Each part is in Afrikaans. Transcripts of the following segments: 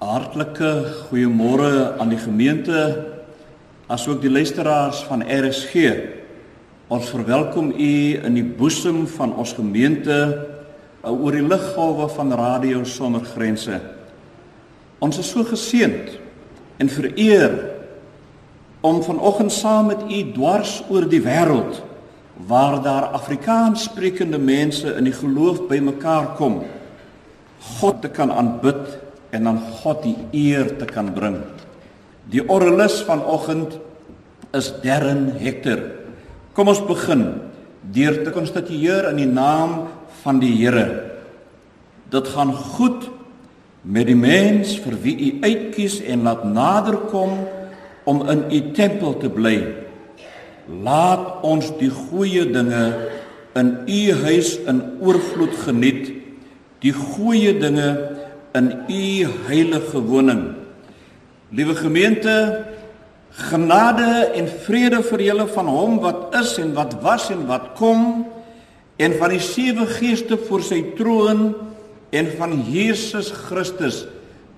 Hartlike goeiemôre aan die gemeente asook die luisteraars van RSG. Ons verwelkom u in die boesem van ons gemeente uh, oor die liggolwe van Radio Sonder Grense. Ons is so geseënd en vereer om vanoggend saam met u dwars oor die wêreld waar daar Afrikaans sprekende mense in die geloof bymekaar kom, God te kan aanbid en aan God die eer te kan bring. Die orrelis vanoggend is Darren Hector. Kom ons begin deur te konstitueer in die naam van die Here. Dit gaan goed met die mens vir wie u uitkies en laat naderkom om in u tempel te bly. Laat ons die goeie dinge in u huis in oorvloed geniet. Die goeie dinge in u heilige woning. Liewe gemeente, genade en vrede vir julle van hom wat is en wat was en wat kom en van die sewe geeste voor sy troon en van Jesus Christus,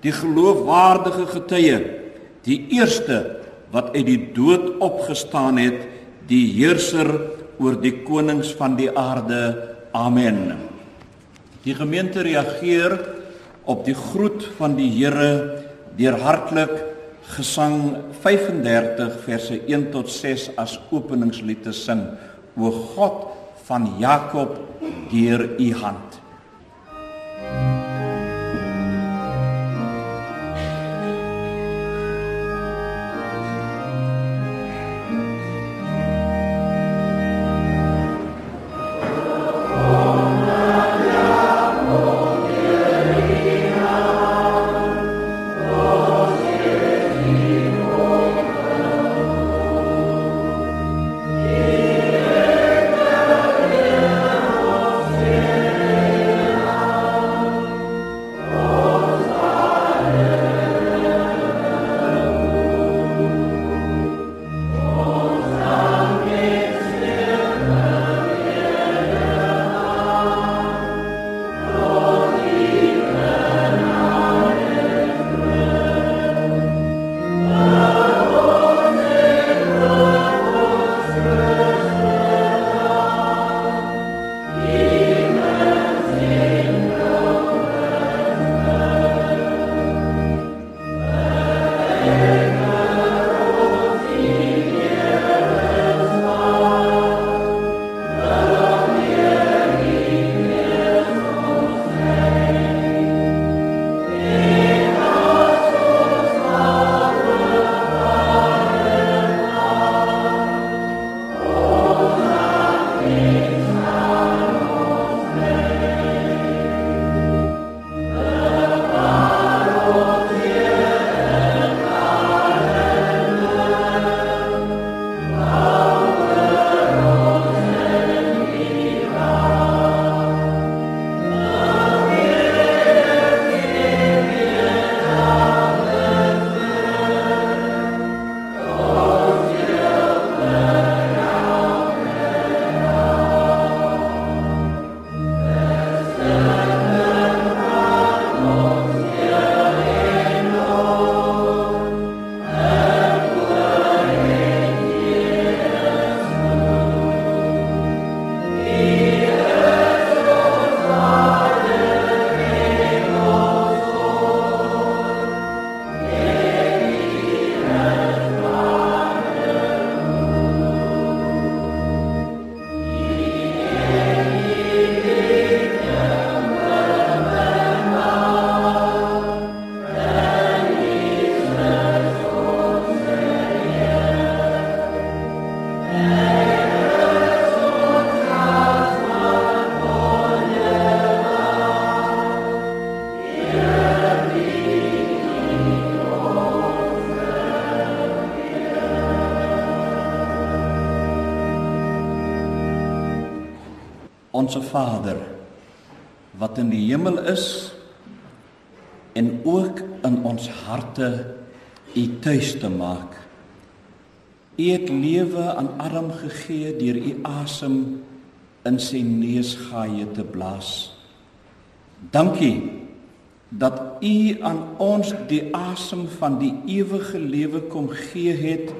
die geloofwaardige getuie, die eerste wat uit die dood opgestaan het, die heerser oor die konings van die aarde. Amen. Die gemeente reageer op die groet van die Here deur hartlik gesang 35 verse 1 tot 6 as openingslied te sing. O God van Jakob deur u hand Vader wat in die hemel is en ook in ons harte u tuis te maak. U het lewe aan Adam gegee deur u asem in sy neusgaaie te blaas. Dankie dat U aan ons die asem van die ewige lewe kom gee het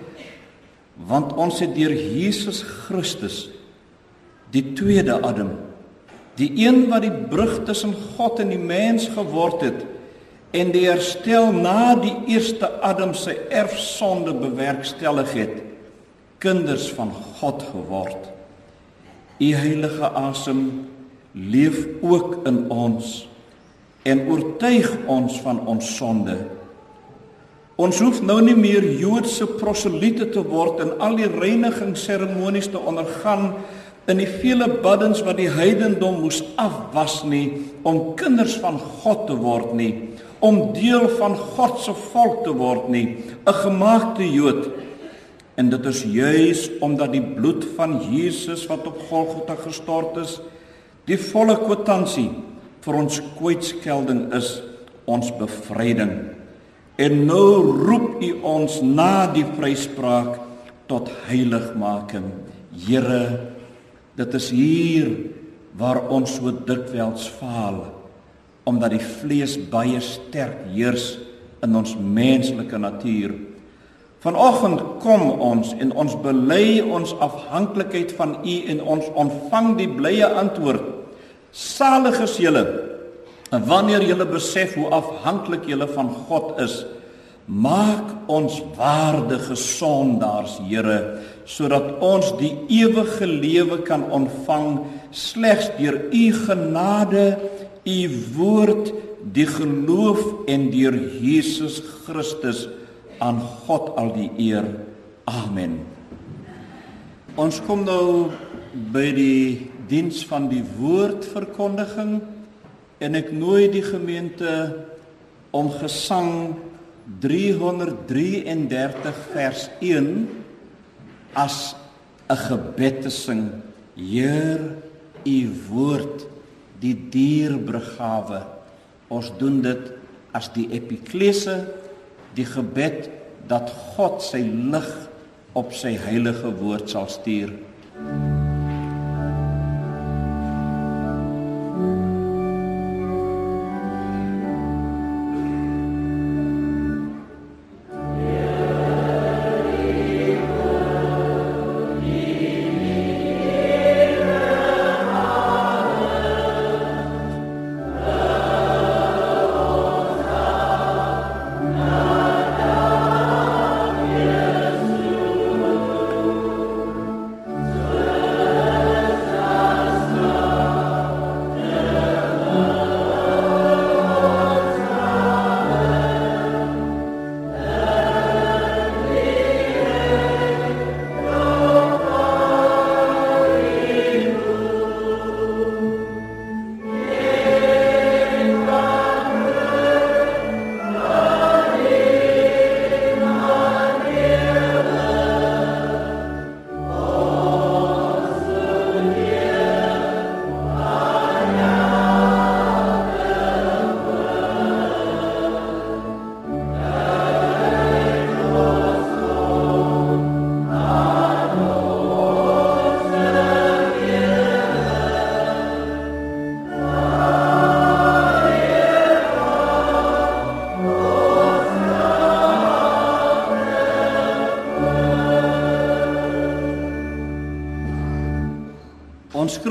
want ons het deur Jesus Christus die tweede Adam die een wat die brug tussen God en die mens geword het en die herstel na die eerste Adam se erfsonde bewerkstellig het kinders van God geword u heilige asem leef ook in ons en oortuig ons van ons sonde. Ons hoef nou nie meer Joodse proselite te word en al die reinigingsseremonies te ondergaan in die vele baddens wat die heidendom moes afwas nie om kinders van God te word nie, om deel van God se volk te word nie, 'n gemaakte Jood. En dit is juis omdat die bloed van Jesus wat op Golgotha gestort is, die volle kwitansie vir ons kwytskelding is ons bevryding. En nou roep U ons na die vryspraak tot heiligmaking. Here, dit is hier waar ons so dikwels faal omdat die vlees baie sterk heers in ons menslike natuur. Vanoggend kom ons en ons bely ons afhanklikheid van U en ons ontvang die blye antwoord Salig is julle wanneer julle besef hoe afhanklik julle van God is. Maak ons waardige sondaars, Here, sodat ons die ewige lewe kan ontvang slegs deur u genade, u woord, die geloof en deur Jesus Christus aan God al die eer. Amen. Ons kom nou by die diens van die woordverkondiging en ek nooi die gemeente om gesang 333 vers 1 as 'n gebed te sing. Heer, u woord, die dierbrigade. Ons doen dit as die epiklese, die gebed dat God sy lig op sy heilige woord sal stuur.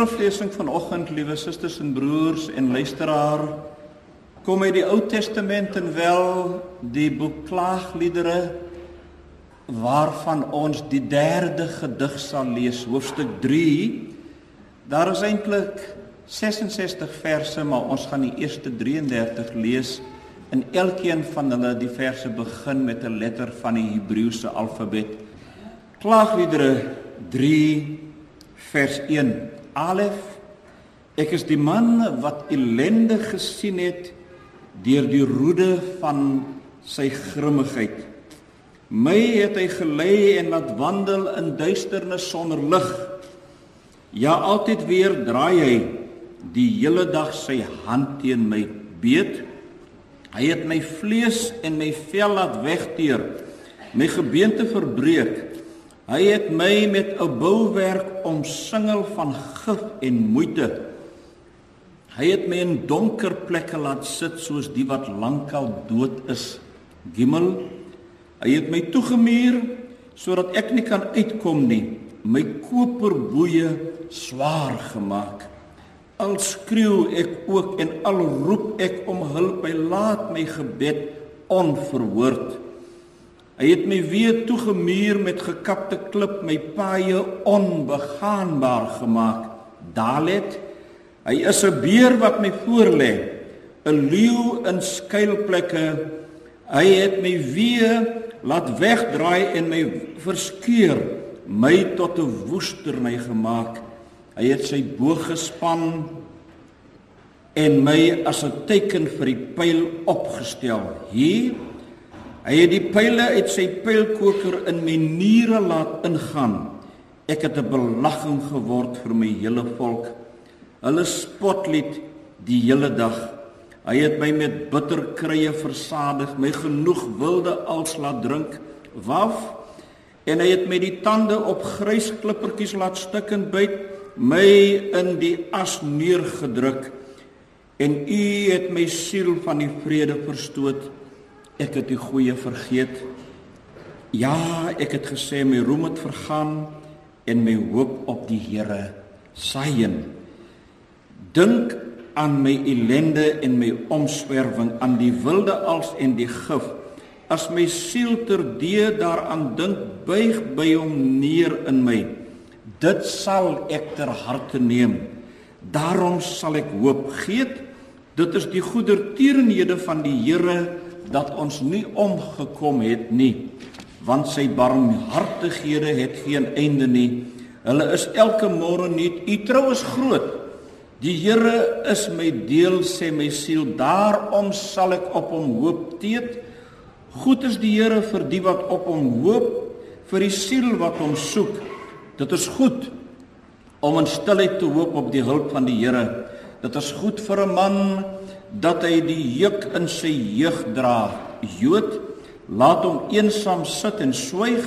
Skriflesing vanoggend, liewe susters en broers en luisteraar, kom uit die Ou Testament en wel die boek Klaagliedere waarvan ons die derde gedig sal lees, hoofstuk 3. Daar is eintlik 66 verse, maar ons gaan die eerste 33 lees. In elkeen van hulle die verse begin met 'n letter van die Hebreëse alfabet. Klaagliedere 3 vers 1 Alef Ek is die man wat ellende gesien het deur die roede van sy grimmigheid. My het hy gelei en laat wandel in duisternis sonder lig. Ja, altyd weer draai hy die hele dag sy hand teen my beet. Hy het my vlees en my vel laat wegteer, my gebeente verbreek. Hy het my met 'n bouwerk omsingel van gif en moeite. Hy het my in donker plekke laat sit soos die wat lankal dood is. Gimel. Hy het my toegemuur sodat ek nie kan uitkom nie. My koperboeye swaar gemaak. Al skreeu ek ook en al roep ek om hulp, hy laat my gebed onverhoord. Hy het my weer toegemuur met gekapte klip, my paaie onbegaanbaar gemaak. Dalet, hy is 'n beer wat my voorlê, 'n leeu in skuilplekke. Hy het my weer laat wegdraai en my verskeur, my tot 'n woesterny gemaak. Hy het sy boog gespan en my as 'n teken vir die pyl opgestel. Hier Hy het die pile uit sy pylkoker in my niere laat ingaan. Ek het 'n belagting geword vir my hele volk. Hulle spotlied die hele dag. Hy het my met bitterkrye versadig, my genoeg wilde als laat drink, waf en hy het my die tande op grys klippertjies laat stukkend byt, my in die as neergedruk. En u het my siel van die vrede verstoot. Ek het die goeie vergeet. Ja, ek het gesê my roem het vergaan en my hoop op die Here saaien. Dink aan my ellende en my omswerwing aan die wilde als en die gif. As my siel terdee daaraan dink, buig by hom neer in my. Dit sal ek ter harte neem. Daarom sal ek hoop geet. Dit is die goedertierenhede van die Here dat ons nie omgekom het nie want sy barmhartighede het geen einde nie. Hulle is elke môre nuut. U trou is groot. Die Here is my deel sê my siel. Daarom sal ek op hom hoop. Teet goed is die Here vir die wat op hom hoop vir die siel wat hom soek. Dit is goed om in stilheid te hoop op die hulp van die Here. Dit is goed vir 'n man dat hy die juk in sy jeug dra. Jood, laat hom eensaam sit en swyg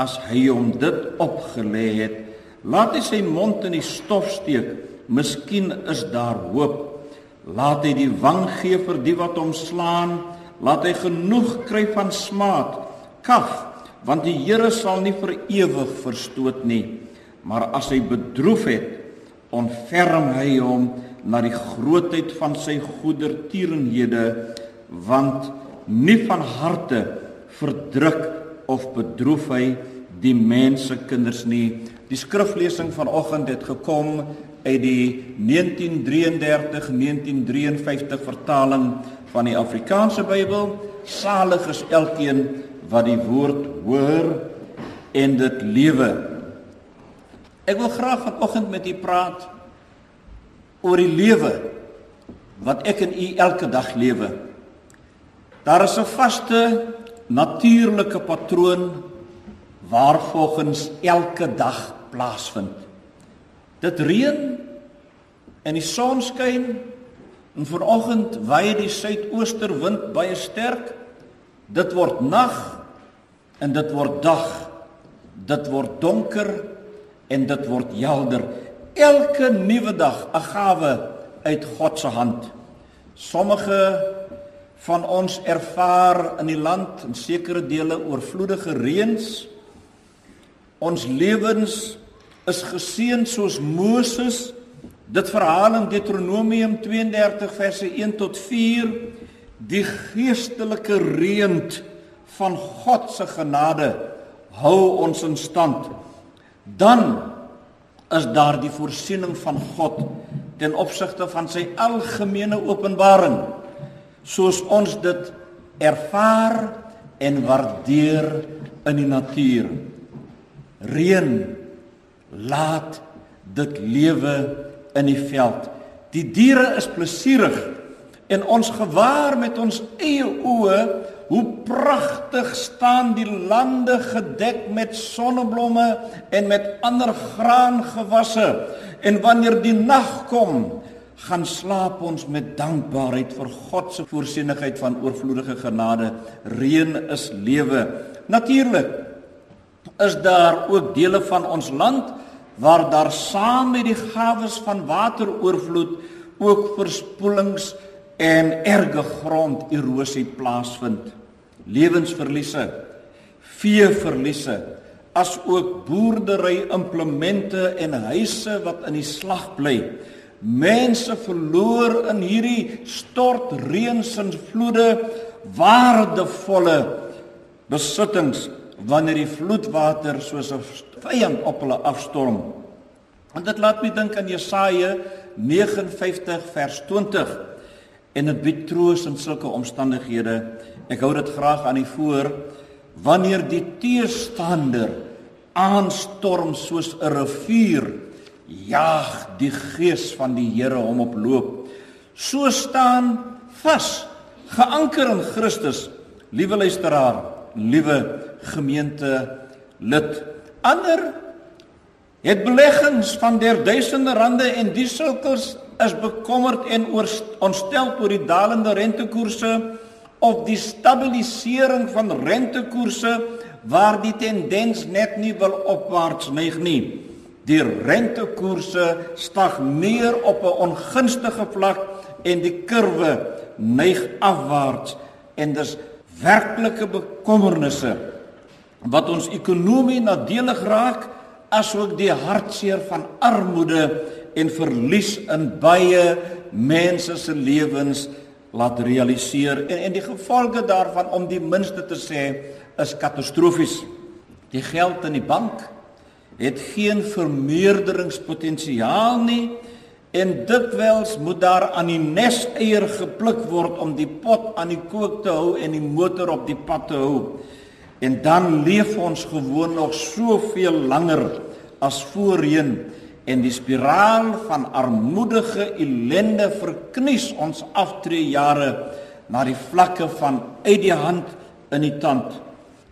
as hy hom dit opgelê het. Laat hy sy mond in die stof steek. Miskien is daar hoop. Laat hy die wang gee vir die wat hom slaan. Laat hy genoeg kry van smaad. Kaf, want die Here sal nie vir ewig verstoot nie. Maar as hy bedroef het, ontferm hy hom na die grootheid van sy goedertierenhede want nie van harte verdruk of bedroef hy die mense kinders nie. Die skriflesing vanoggend het gekom uit die 1933 1953 vertaling van die Afrikaanse Bybel. Salig is elkeen wat die woord hoor en dit lewe. Ek wil graag vanoggend met u praat oor die lewe wat ek en u elke dag lewe. Daar is 'n vaste natuurlike patroon waarvolgens elke dag plaasvind. Dit reën en die son skyn en vanoggend waai die suidoosterwind baie sterk. Dit word nag en dit word dag. Dit word donker en dit word helder elke nuwe dag 'n gawe uit God se hand. Sommige van ons ervaar in die land in sekere dele oorvloedige reëns. Ons lewens is geseën soos Moses dit verhaal in Deuteronomium 32 verse 1 tot 4 die geestelike reën van God se genade hou ons in stand. Dan is daar die voorsiening van God ten opsigte van sy algemene openbaring soos ons dit ervaar en waardeer in die natuur. Reën laat dit lewe in die veld. Die diere is plesierig en ons gewaar met ons eie oë hoe pragtig staan die lande gedek met sonneblomme en met ander graangewasse. En wanneer die nag kom gaan slaap ons met dankbaarheid vir God se voorsienigheid van oorvloedige genade. Reën is lewe. Natuurlik is daar ook dele van ons land waar daar saam met die gawes van wateroorvloed ook verspoelings en erge gronderosie plaasvind. Lewensverliese, veeverliese, as ook boerdery implemente en huise wat in die slag bly. Mense verloor in hierdie stortreëns en vloede waardevolle besittings wanneer die vloedwater soos 'n vyand op hulle afstorm. En dit laat my dink aan Jesaja 59 vers 20 en dit bied troos in sulke omstandighede. Ek hou dit graag aan die voor wanneer die teestander aanstorm soos 'n rivier jaag die gees van die Here hom op loop. So staan vas geanker in Christus, liewe luisteraar, liewe gemeente lid. Ander het beleggings van duisende rande en die sulkers is bekommerd en ontstel oor die dalende rentekoerse of die stabilisering van rentekoerse waar die tendens net nie wil opwaarts neig nie. Die rentekoerse stagneer op 'n ongunstige vlak en die kurwe neig afwaarts en dis werklike bekommernisse wat ons ekonomie nadelig raak asook die hartseer van armoede en verlies in baie mense se lewens laat realiseer en en die gevolge daarvan om die minste te sê is katastrofies. Die geld in die bank het geen vermeerderingspotensiaal nie en dikwels moet daar aan die nes eier gepluk word om die pot aan die kook te hou en die motor op die pad te hou. En dan leef ons gewoon nog soveel langer as voorheen en die spiraal van armoedige ellende verknies ons aftreejare na die vlakke van uit die hand in die tand.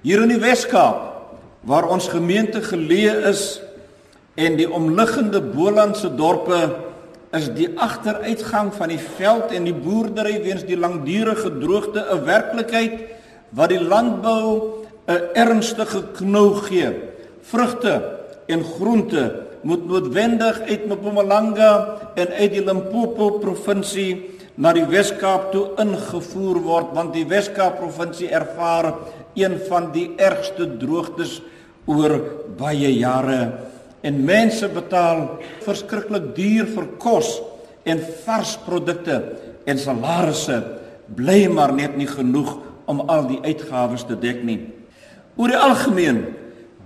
Hier in die Weskaap waar ons gemeente geleë is en die omliggende Bolandse dorpe is die agteruitgang van die veld en die boerdery weens die langdurige droogte 'n werklikheid wat die landbou 'n ernstige knou gee. Vrugte en groente moet noodwendig uit Mpumalanga en uit die Limpopo provinsie na die Wes-Kaap toe ingevoer word want die Wes-Kaap provinsie ervaar een van die ergste droogtes oor baie jare en mense betaal verskriklik duur vir kos en vars produkte en salarisse bly maar net nie genoeg om al die uitgawes te dek nie. Oor die algemeen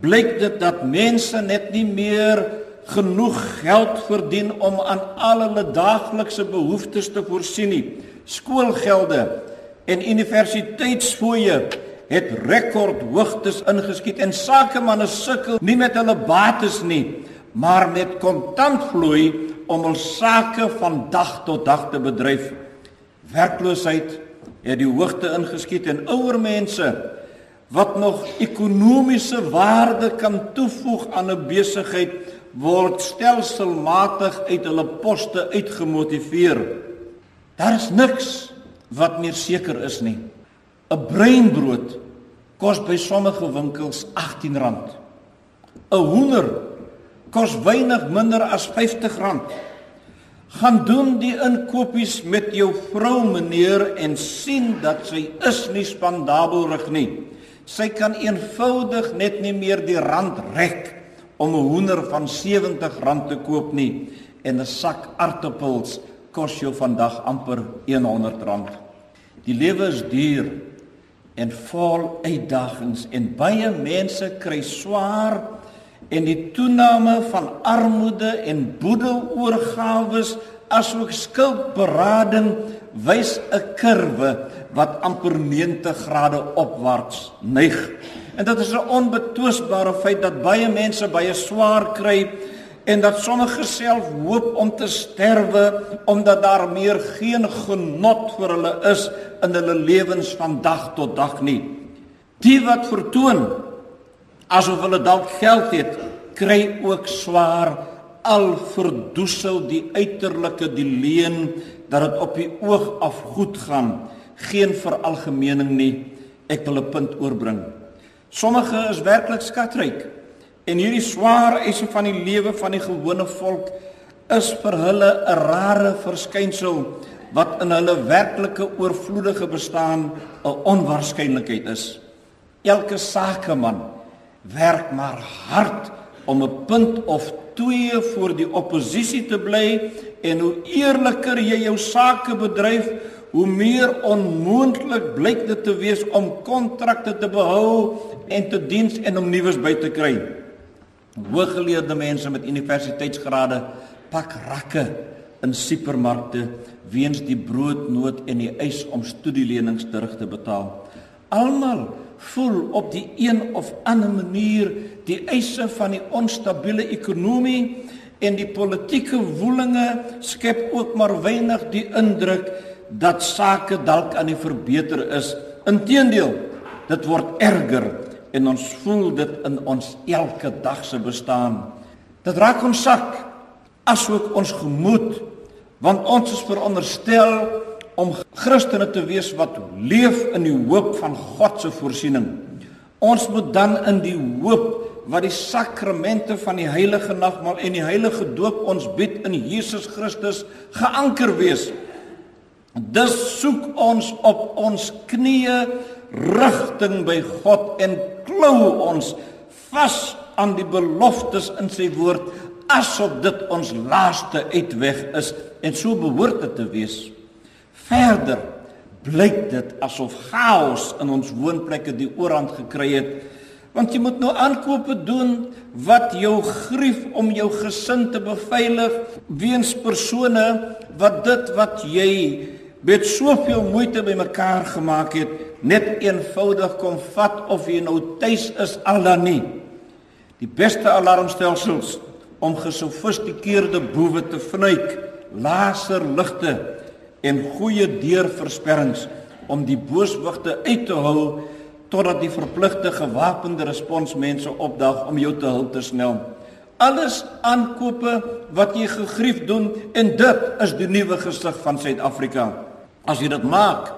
blyk dit dat mense net nie meer genoeg geld verdien om aan al hulle daaglikse behoeftes te voorsien nie. Skoolgelde en universiteitsfooie het rekordhoogtes ingeskiet en sakemanne sukkel nie met hulle bates nie, maar met kontantvloei om hul sake van dag tot dag te bedryf. Werkloosheid het die hoogte ingeskiet en ouer mense wat nog ekonomiese waarde kan toevoeg aan 'n besigheid word stelselmatig uit hulle poste uitgemotiveer. Daar is niks wat meer seker is nie. 'n Breinbrood kos by sommige winkels R18. 'n Hoender kos weinig minder as R50. Gaan doen die inkopies met jou vrou meneer en sien dat sy is nie spandabelrig nie. Sy kan eenvoudig net nie meer die rand rek om 'n hoender van R70 te koop nie en 'n sak aartappels kos jou vandag amper R100. Die lewe is duur en vol uitdagings en baie mense kry swaar en die toename van armoede en boedeloorgawes asook skuldberading wys 'n kurwe wat amper 90 grade opwaarts neig. En dit is 'n onbetwisbare feit dat baie mense baie swaar kry en dat sommige self hoop om te sterwe omdat daar meer geen genot vir hulle is in hulle lewens van dag tot dag nie. Die wat vertoon asof hulle dalk geld het, kry ook swaar al verdoesel die uiterlike die leen dat dit op die oog af goed gaan geen veralgemening nie. Ek wil 'n punt oorbring. Sommige is werklik skatryk en hierdie swaar eise van die lewe van die gewone volk is vir hulle 'n rare verskynsel wat in hulle werklike oorvloedige bestaan 'n onwaarskynlikheid is. Elke sakeman werk maar hard om 'n punt of twee voor die oppositie te bly en hoe eerliker jy jou sake bedryf, hoe meer onmoontlik blyk dit te wees om kontrakte te behou en te diens en om nuus by te kry. Hooggeleerde mense met universiteitsgrade pak rakke in supermarkte weens die broodnood en die eis om studielenings terug te betaal. Almal voel op die een of ander manier die eise van die onstabiele ekonomie en die politieke woelinge skep ook maar weinig die indruk dat sake dalk aan die verbeter is. Inteendeel, dit word erger en ons voel dit in ons elke dag se bestaan. Dit raak ons sak asook ons gemoed want ons is veronderstel om Christene te wees wat leef in die hoop van God se voorsiening. Ons moet dan in die hoop wat die sakramente van die heilige nagmaal en die heilige doop ons bied in Jesus Christus geanker wees. Dus soek ons op ons knieë rigting by God en klou ons vas aan die beloftes in sy woord asof dit ons laaste uitweg is en so behoort dit te wees. Verder blyk dit asof chaos in ons woonplekke die oorhand gekry het want jy moet nou aankope doen wat jou grief om jou gesin te beveilig weens persone wat dit wat jy met soveel moeite bymekaar gemaak het net eenvoudig kom vat of jy nou tuis is al dan nie die beste alarmstelsels om gesofistikeerde boewe te vnuik, laserligte en goeie deurversperrings om die booswigte uit te hou totdat die verpligte gewapende responsmense opdag om jou te help te snel. Alles aankope wat jy gegrief doen en dit is die nuwe gesig van Suid-Afrika. As jy dit maak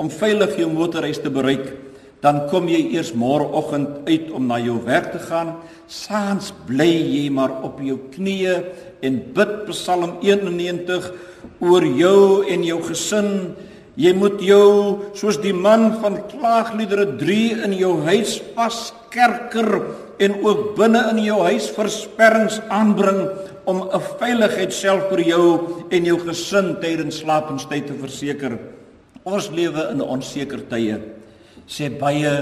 om veilig jou motorreis te bereik, dan kom jy eers môreoggend uit om na jou werk te gaan. Saans bly jy maar op jou knieë en bid Psalm 91 oor jou en jou gesin. Jy moet jou soos die man van klaagliedere 3 in jou huis vaskerker en ook binne in jou huis versperrings aanbring om 'n veiligheid self vir jou en jou gesin tydens slapenstyd te verseker. Ons lewe in onseker tye sê baie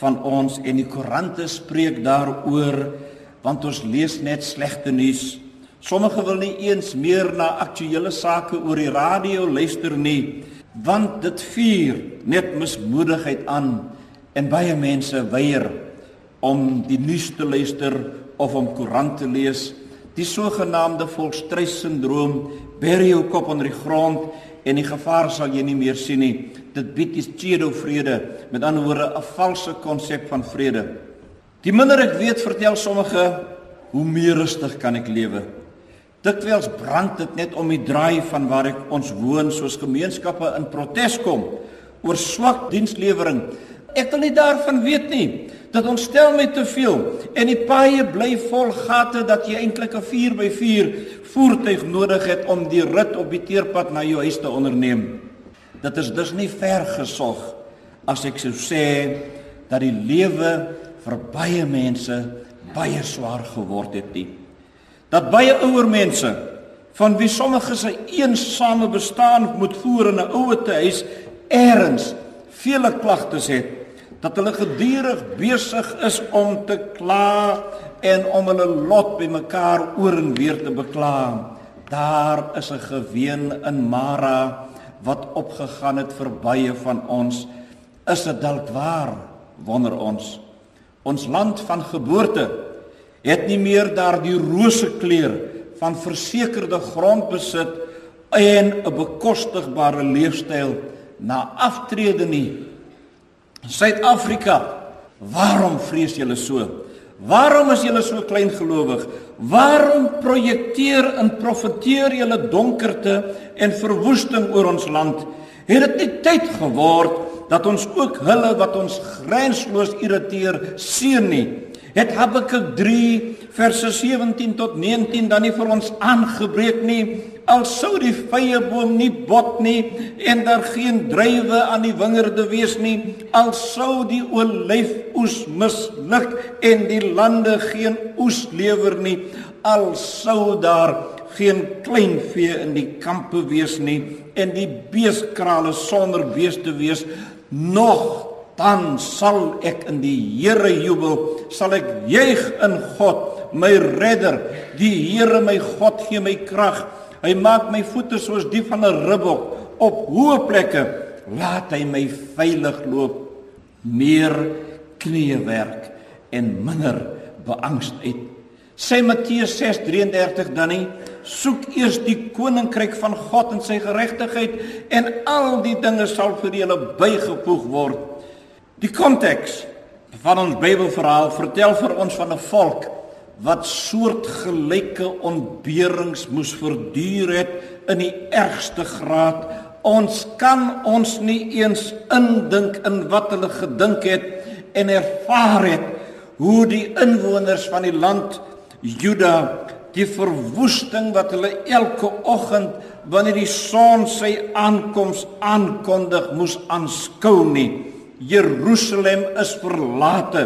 van ons en die koerante spreek daaroor want ons lees net slegte nuus. Sommige wil nie eens meer na aktuelle sake oor die radio luister nie want dit vuur net mismoedigheid aan en baie mense weier om die nuus te luister of om koerant te lees. Die sogenaamde volkstrysindroom bury jou kop onder die grond en die gevaar sal jy nie meer sien nie. Dit bied die pseudo vrede, met ander woorde 'n valse konsep van vrede. Die minder ek weet, vertel sommige, hoe meer rustig kan ek lewe. Dikwels brand dit net om die draai van waar ek ons woon soos gemeenskappe in protes kom oor swak dienslewering. Ek wil nie daarvan weet nie. Dit ontstel my te veel en die paaie bly vol gate dat jy eintlik 'n 4x4 voertuig nodig het om die rit op die teerpad na jou huis te onderneem. Dit is dus nie ver gesog as ek sou sê dat die lewe vir baie mense baie swaar geword het nie. Dat baie ouer mense van wie sommige se eensame bestaan moet voer in 'n ouete huis eers vele klagtes het dat hulle gedurig besig is om te kla en om hulle lot bymekaar oor en weer te bekla. Daar is 'n geween in Mara wat opgegaan het vir baie van ons. Is dit dalk waar? Wonder ons. Ons land van geboorte het nie meer daardie rose kleur van versekerde grondbesit en 'n bekostigbare leefstyl na aftrede nie. Suid-Afrika, waarom vrees julle so? Waarom is julle so klein gelowig? Waarom projekteer en profeteer julle donkerte en verwoesting oor ons land? Het dit nie tyd geword dat ons ook hulle wat ons grensloos irriteer seën nie? Het Habakuk 3 verse 17 tot 19 dan nie vir ons aangebreek nie. Al sou die vrye boom nie bot nie en daar geen druiwe aan die wingerde wees nie al sou die olyfoes misluk en die lande geen oes lewer nie al sou daar geen kleinvee in die kampe wees nie en die beeskrale sonder beeste wees nog dan sal ek in die Here jubel sal ek juig in God my redder die Here my God gee my krag Hy maak my voete soos die van 'n ribbok op hoë plekke. Laat hy my veilig loop. Meer kniewerk en minder beangstigheid. Sê Matteus 6:33 dan nie soek eers die koninkryk van God en sy geregtigheid en al die dinge sal vir julle bygevoeg word. Die konteks van ons Bybelverhaal vertel vir ons van 'n volk wat soortgelyke ontberings moes verduur het in die ergste graad. Ons kan ons nie eens indink in wat hulle gedink het en ervaar het hoe die inwoners van die land Juda die verwoesting wat hulle elke oggend wanneer die son sy aankoms aankondig moes aanskou nie. Jerusalem is verlate.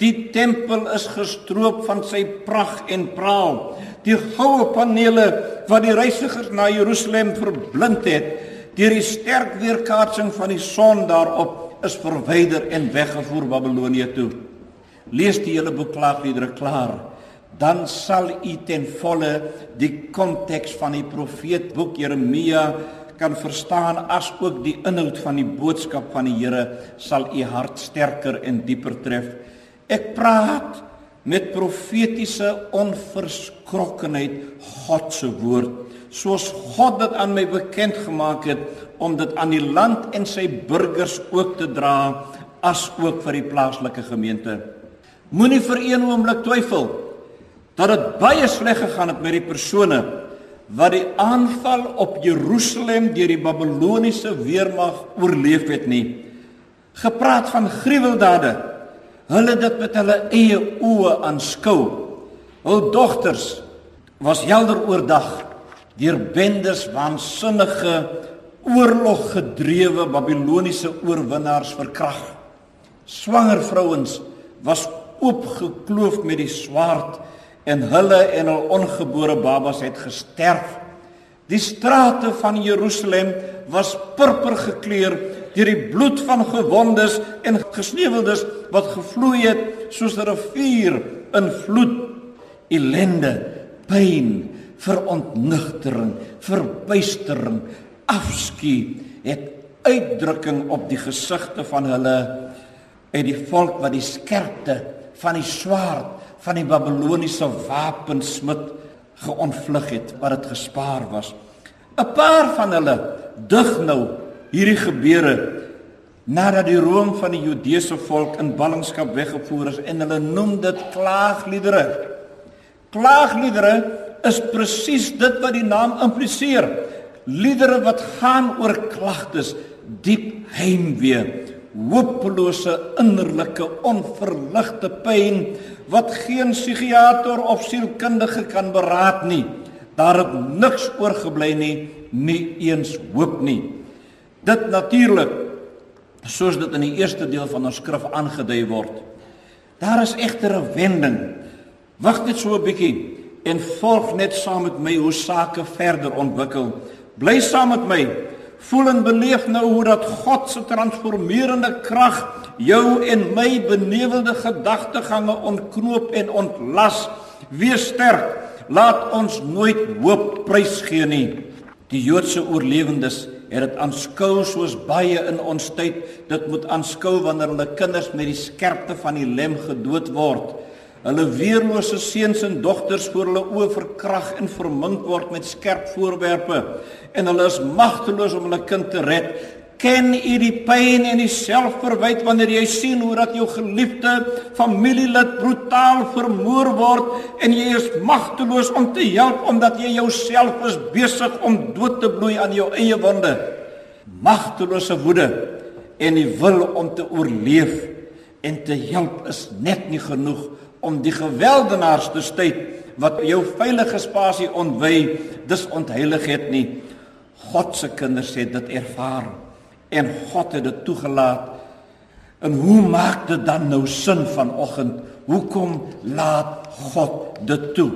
Die tempel is gestroop van sy pragt en praal. Die goue panele wat die reisigers na Jerusalem verblind het, deur die sterk weerkaatsing van die son daarop, is verwyder en weggevoer Babilonie toe. Lees die hele beklaagliedere klaar, dan sal u ten volle die konteks van die profeetboek Jeremia kan verstaan as ook die inhoud van die boodskap van die Here sal u hart sterker en dieper tref. Ek praat met profetiese onverskrokkenheid God se woord soos God dit aan my bekend gemaak het om dit aan die land en sy burgers ook te dra as ook vir die plaaslike gemeente. Moenie vir een oomblik twyfel dat dit baie sleg gegaan het met die persone wat die aanval op Jerusalem deur die Babiloniese weermag oorleef het nie. Gepraat van gruweldade hulle dit met hulle eie oë aanskou. Hul dogters was helder oordag deur bendes waansinnige oorloggedrewe Babiloniese oorwinnaars verkrag. Swanger vrouens was oopgekloof met die swaard en hulle en hul ongebore babas het gesterf. Die strate van Jerusalem was purper gekleur deur die bloed van gewondes en gesneuweldes wat gevloei het soos 'n rivier in vloed ellende pyn verontnigtering verbuistering afskuw het uitdrukking op die gesigte van hulle en die volk wat die skerpte van die swaard van die babiloniese wapensmid geontvlug het wat dit gespaar was 'n paar van hulle dig nou hierdie gebeure nadat die room van die Judeese volk in ballingskap weggevoer is en hulle noem dit klaagliedere. Klaagliedere is presies dit wat die naam impliseer. Liedere wat gaan oor klagtes, diep heimwee, hopelose innerlike onverligte pyn wat geen psigiater of sielkundige kan beraad nie. Daar het niks oorgebly nie, nie eens hoop nie. Dit natuurlik soos dit in die eerste deel van ons skrif aangedui word. Daar is egter 'n wending. Wag net so 'n bietjie en volg net saam met my hoe sake verder ontwikkel. Bly saam met my. Voel en beleef nou hoe dat God se transformerende krag jou en my benewelde gedagtegange ontknoop en ontlas. Wees sterk. Laat ons nooit hoop prysgee nie. Die Joodse oorlewendes het dit aanskou soos baie in ons tyd dit moet aanskou wanneer hulle kinders met die skerpte van die lem gedood word. Hulle weerlose seuns en dogters voor hulle oë verkrag en vermink word met skerp voorwerpe en hulle is magteloos om hulle kind te red Ken u die pyn en die selfverwyt wanneer jy sien hoe dat jou geliefde familielid brutaal vermoor word en jy is magteloos om te help omdat jy jouself is besig om dood te bloei aan jou eie wonde. Magtelose woede en die wil om te oorleef en te help is net nie genoeg om die geweldenaars te styd wat jou veilige spasie ontwy, dis ontheilig het nie. God se kinders het dit ervaar en God het dit toegelaat. En hoe maak dit dan nou sin vanoggend? Hoekom laat God dit toe?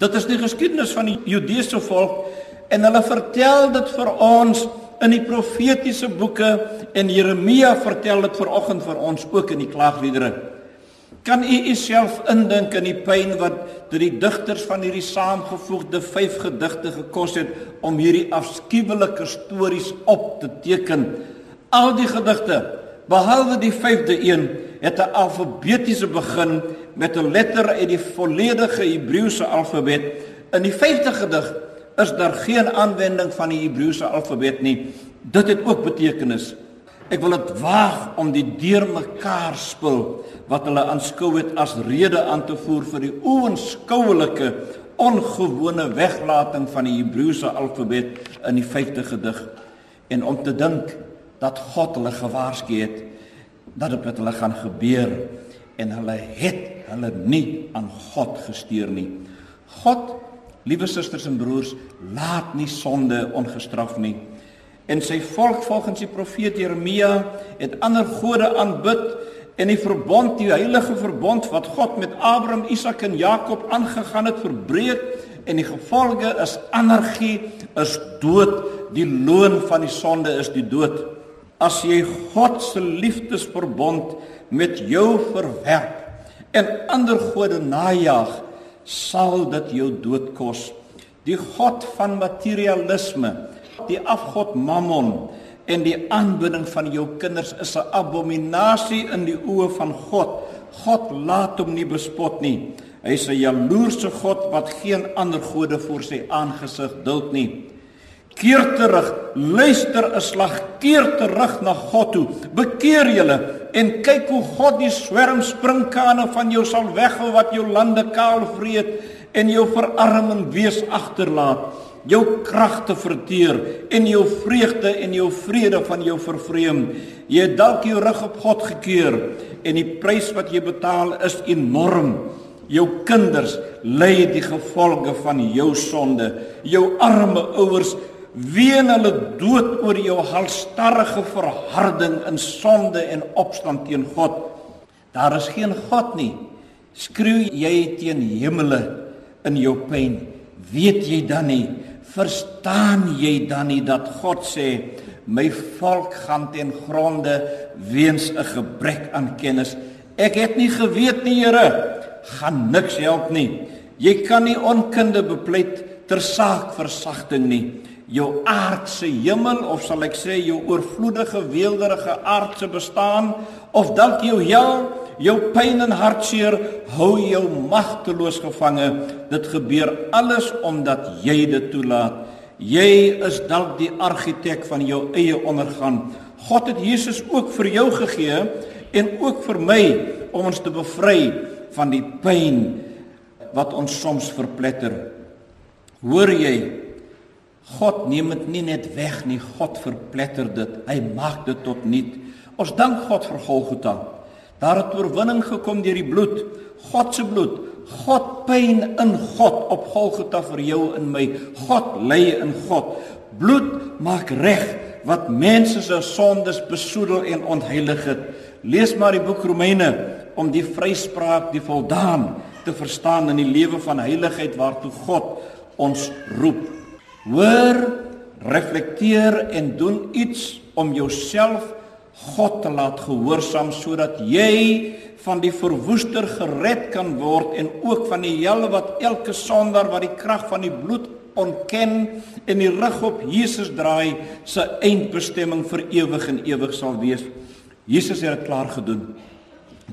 Dit is die geskiedenis van die Judeese volk en hulle vertel dit vir ons in die profetiese boeke en Jeremia vertel dit vanoggend vir ons ook in die klaagliedere. Kan u uself indink in die pyn wat deur die digters van hierdie saamgevoegde 5 gedigte gekos het om hierdie afskuwelike stories op te teken? Al die gedigte, behalwe die 5de een, het 'n alfabetiese begin met 'n letter uit die volledige Hebreëse alfabet. In die 5de gedig is daar geen aanwending van die Hebreëse alfabet nie. Dit het ook betekenis. Ek wil dit waag om die deurmekaar spul wat hulle aanskou het as rede aan te voer vir die oënskoulike ongewone weglating van die Hebreëse alfabet in die 5de gedig en om te dink dat God hulle gewaarsku het dat dit met hulle gaan gebeur en hulle het hulle nie aan God gestuur nie. God, liewe susters en broers, laat nie sonde ongestraf nie. En sy volk volgens die profeet Jeremia het ander gode aanbid en die verbond, die heilige verbond wat God met Abraham, Isak en Jakob aangegaan het, verbreek en die gevolge is anargie, is dood. Die loon van die sonde is die dood. As jy God se liefdesverbond met jou verwerp en ander gode najag, sal dit jou dood kos. Die God van materialisme, die afgod Mammon en die aanbidding van jou kinders is 'n abominasie in die oë van God. God laat hom nie bespot nie. Hy is 'n jaloerse God wat geen ander gode voor sy aangesig duld nie. Keer terug, luister 'n slag, keer terug na God toe. Bekeer julle en kyk hoe God die swerm sprinkane van jou sal weghou wat jou lande kaal vreet en jou verarm en wees agterlaat jou kragte verteer en jou vreugde en jou vrede van jou vervreem. Jy het dalk jou rug op God gekeer en die prys wat jy betaal is enorm. Jou kinders ly die gevolge van jou sonde. Jou arme ouers ween hulle dood oor jou halstarrige verharding in sonde en opstand teen God. Daar is geen God nie. Skreeu jy teen hemele in jou pyn? Weet jy dan nie Verstaan jy dan nie dat God sê my volk gaan ten gronde weens 'n gebrek aan kennis? Ek het nie geweet nie, Here, gaan niks help nie. Jy kan nie onkunde bepleit ter saak versagting nie. Jou aardse hemel of sal ek sê jou oorvloedige weelderige aardse bestaan of dalk jou hel jou pyn en hartseer hou jou magteloos gevange. Dit gebeur alles omdat jy dit toelaat. Jy is dalk die argitek van jou eie ondergang. God het Jesus ook vir jou gegee en ook vir my om ons te bevry van die pyn wat ons soms verpletter. Hoor jy? God neem dit nie net weg nie, God verpletter dit. Hy maak dit tot nul. Ons dank God vir Golgotha. Daar het oorwinning gekom deur die bloed, God se bloed. God pyn in God op Golgotha vir jou en my. God lê in God. Bloed maak reg wat mense se sondes besoedel en ontheilig het. Lees maar die boek Romeine om die vryspraak, die voldaan te verstaan in die lewe van heiligheid waartoe God ons roep. Hoor, reflekteer en doen iets om jouself God te laat gehoorsaam sodat jy van die verwoester gered kan word en ook van die hel wat elke sondaar wat die krag van die bloed ontken en die rug op Jesus draai se eindbestemming vir ewig en ewig sal wees. Jesus het dit klaar gedoen.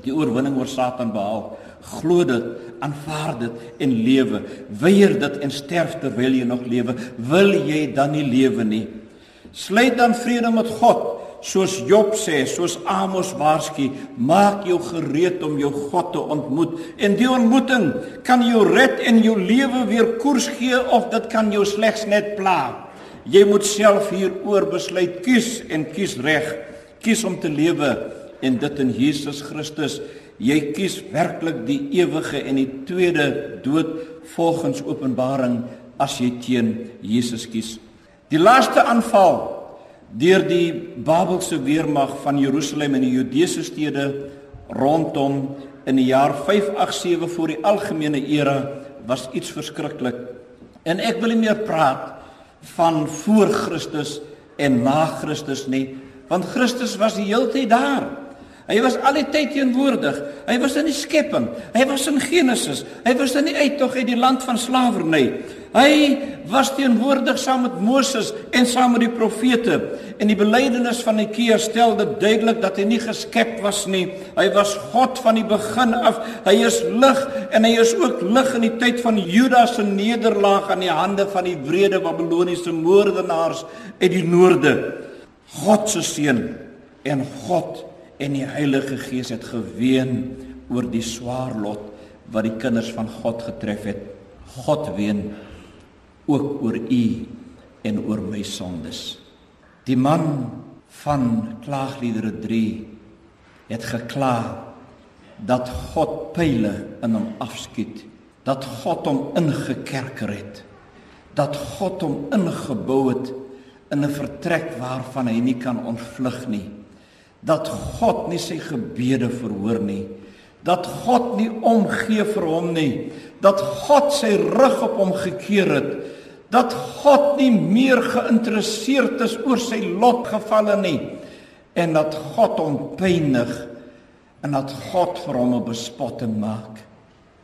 Die oorwinning oor Satan behaal. Glo dit, aanvaar dit en lewe. Weier dit en sterf terwyl jy nog lewe. Wil jy dan nie lewe nie? Sluit dan vrede met God soos Job sê, soos Amos waarsku, maak jou gereed om jou God te ontmoet. En die ontmoeting kan jou red en jou lewe weer koers gee of dit kan jou slegs net pla. Jy moet self hieroor besluit kies en kies reg. Kies om te lewe en dit in Jesus Christus Jy kies werklik die ewige en die tweede dood volgens Openbaring as jy teen Jesus kies. Die laaste aanval deur die Babelse weermag van Jerusalem en die Judeese stede rondom in die jaar 587 voor die algemene era was iets verskriklik. En ek wil nie meer praat van voor Christus en na Christus nie, want Christus was die hele tyd daar. Hy was al die tyd teenwoordig. Hy was in die skepping. Hy was in Genesis. Hy was in die uittog uit die land van slawerny. Hy was teenwoordig saam met Moses en saam met die profete. En die belydenis van Nikea stel dit duidelik dat hy nie geskep was nie. Hy was God van die begin af. Hy is lig en hy is ook lig in die tyd van Judas se nederlaag aan die hande van die wrede Babiloniese moordenaars uit die noorde. God se seun en God en die Heilige Gees het geween oor die swaar lot wat die kinders van God getref het. God ween ook oor u en oor my sondes. Die man van Klaagliedere 3 het gekla dat God pile in hom afskiet, dat God hom ingekerker het, dat God hom ingebou het in 'n vertrek waarvan hy nie kan ontvlug nie dat God nie sy gebede verhoor nie dat God nie omgee vir hom nie dat God sy rug op hom gekeer het dat God nie meer geïnteresseerd is oor sy lotgevalle nie en dat God hom pynig en dat God vir hom 'n bespotting maak.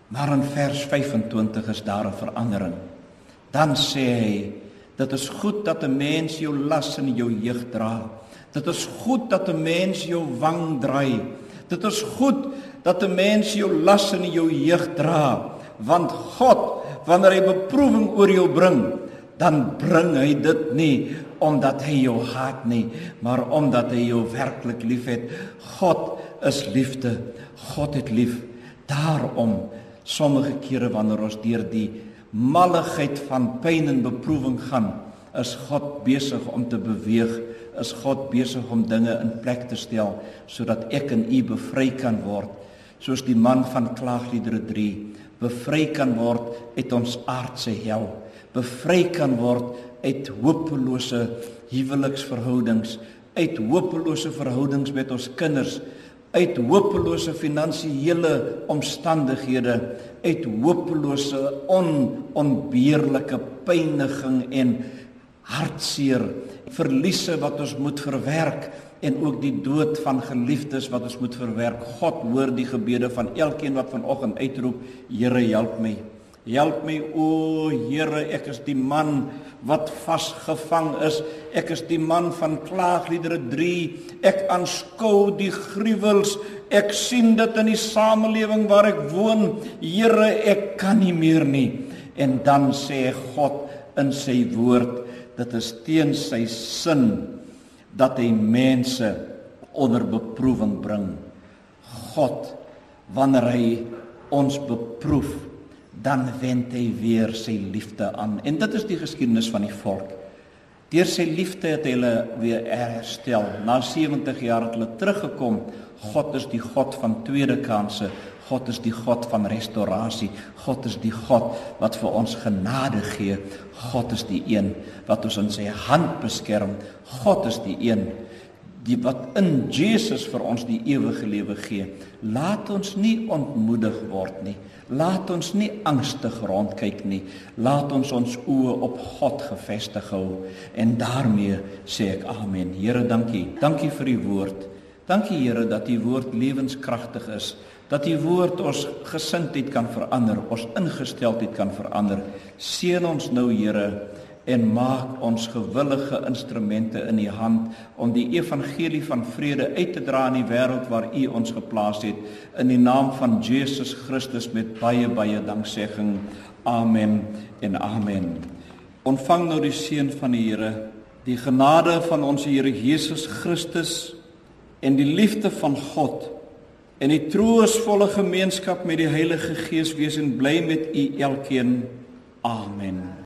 Maar in vers 25 is daar 'n verandering. Dan sê hy dit is goed dat 'n mens jou las in jou jeug dra Dit is goed dat 'n mens jou wang draai. Dit is goed dat 'n mens jou las in jou jeug dra, want God, wanneer hy beproewing oor jou bring, dan bring hy dit nie omdat hy jou haat nie, maar omdat hy jou werklik liefhet. God is liefde. God het lief. Daarom sommige kere wanneer ons deur die malligheid van pyn en beproewing gaan, is God besig om te beweeg? Is God besig om dinge in plek te stel sodat ek en u bevry kan word? Soos die man van klaagliedere 3 bevry kan word uit ons aardse hel. Bevry kan word uit hopelose huweliksverhoudings uit hopelose verhoudings met ons kinders uit hopelose finansiële omstandighede uit hopelose on onbeheerlike pyniging en hartseer verliese wat ons moet verwerk en ook die dood van geliefdes wat ons moet verwerk. God hoor die gebede van elkeen wat vanoggend uitroep, Here help my. Help my o Here, ek is die man wat vasgevang is. Ek is die man van klaagliedere 3. Ek aanskou die gruwels. Ek sien dit in die samelewing waar ek woon. Here, ek kan nie meer nie. En dan sê God in sy woord dit is teen sy sin dat hy mense onder beproewing bring. God wanneer hy ons beproef, dan wend hy weer sy liefde aan. En dit is die geskiedenis van die volk. Deur sy liefde het hulle weer herstel. Na 70 jaar het hulle teruggekom. God is die God van tweede kansse. God is die God van restaurasie. God is die God wat vir ons genade gee. God is die een wat ons in sy hand beskerm. God is die een die wat in Jesus vir ons die ewige lewe gee. Laat ons nie ontmoedig word nie. Laat ons nie angstig rondkyk nie. Laat ons ons oë op God gefestig hou. En daarmee sê ek amen. Here, dankie. Dankie vir u woord. Dankie Here dat u woord lewenskragtig is dat u woord ons gesindheid kan verander, ons ingesteldheid kan verander. Seën ons nou, Here, en maak ons gewillige instrumente in u hand om die evangelie van vrede uit te dra in die wêreld waar u ons geplaas het in die naam van Jesus Christus met baie baie danksegging. Amen en amen. Ontvang nou die seën van die Here, die genade van ons Here Jesus Christus en die liefde van God en die troostvolle gemeenskap met die Heilige Gees wees en bly met u elkeen. Amen.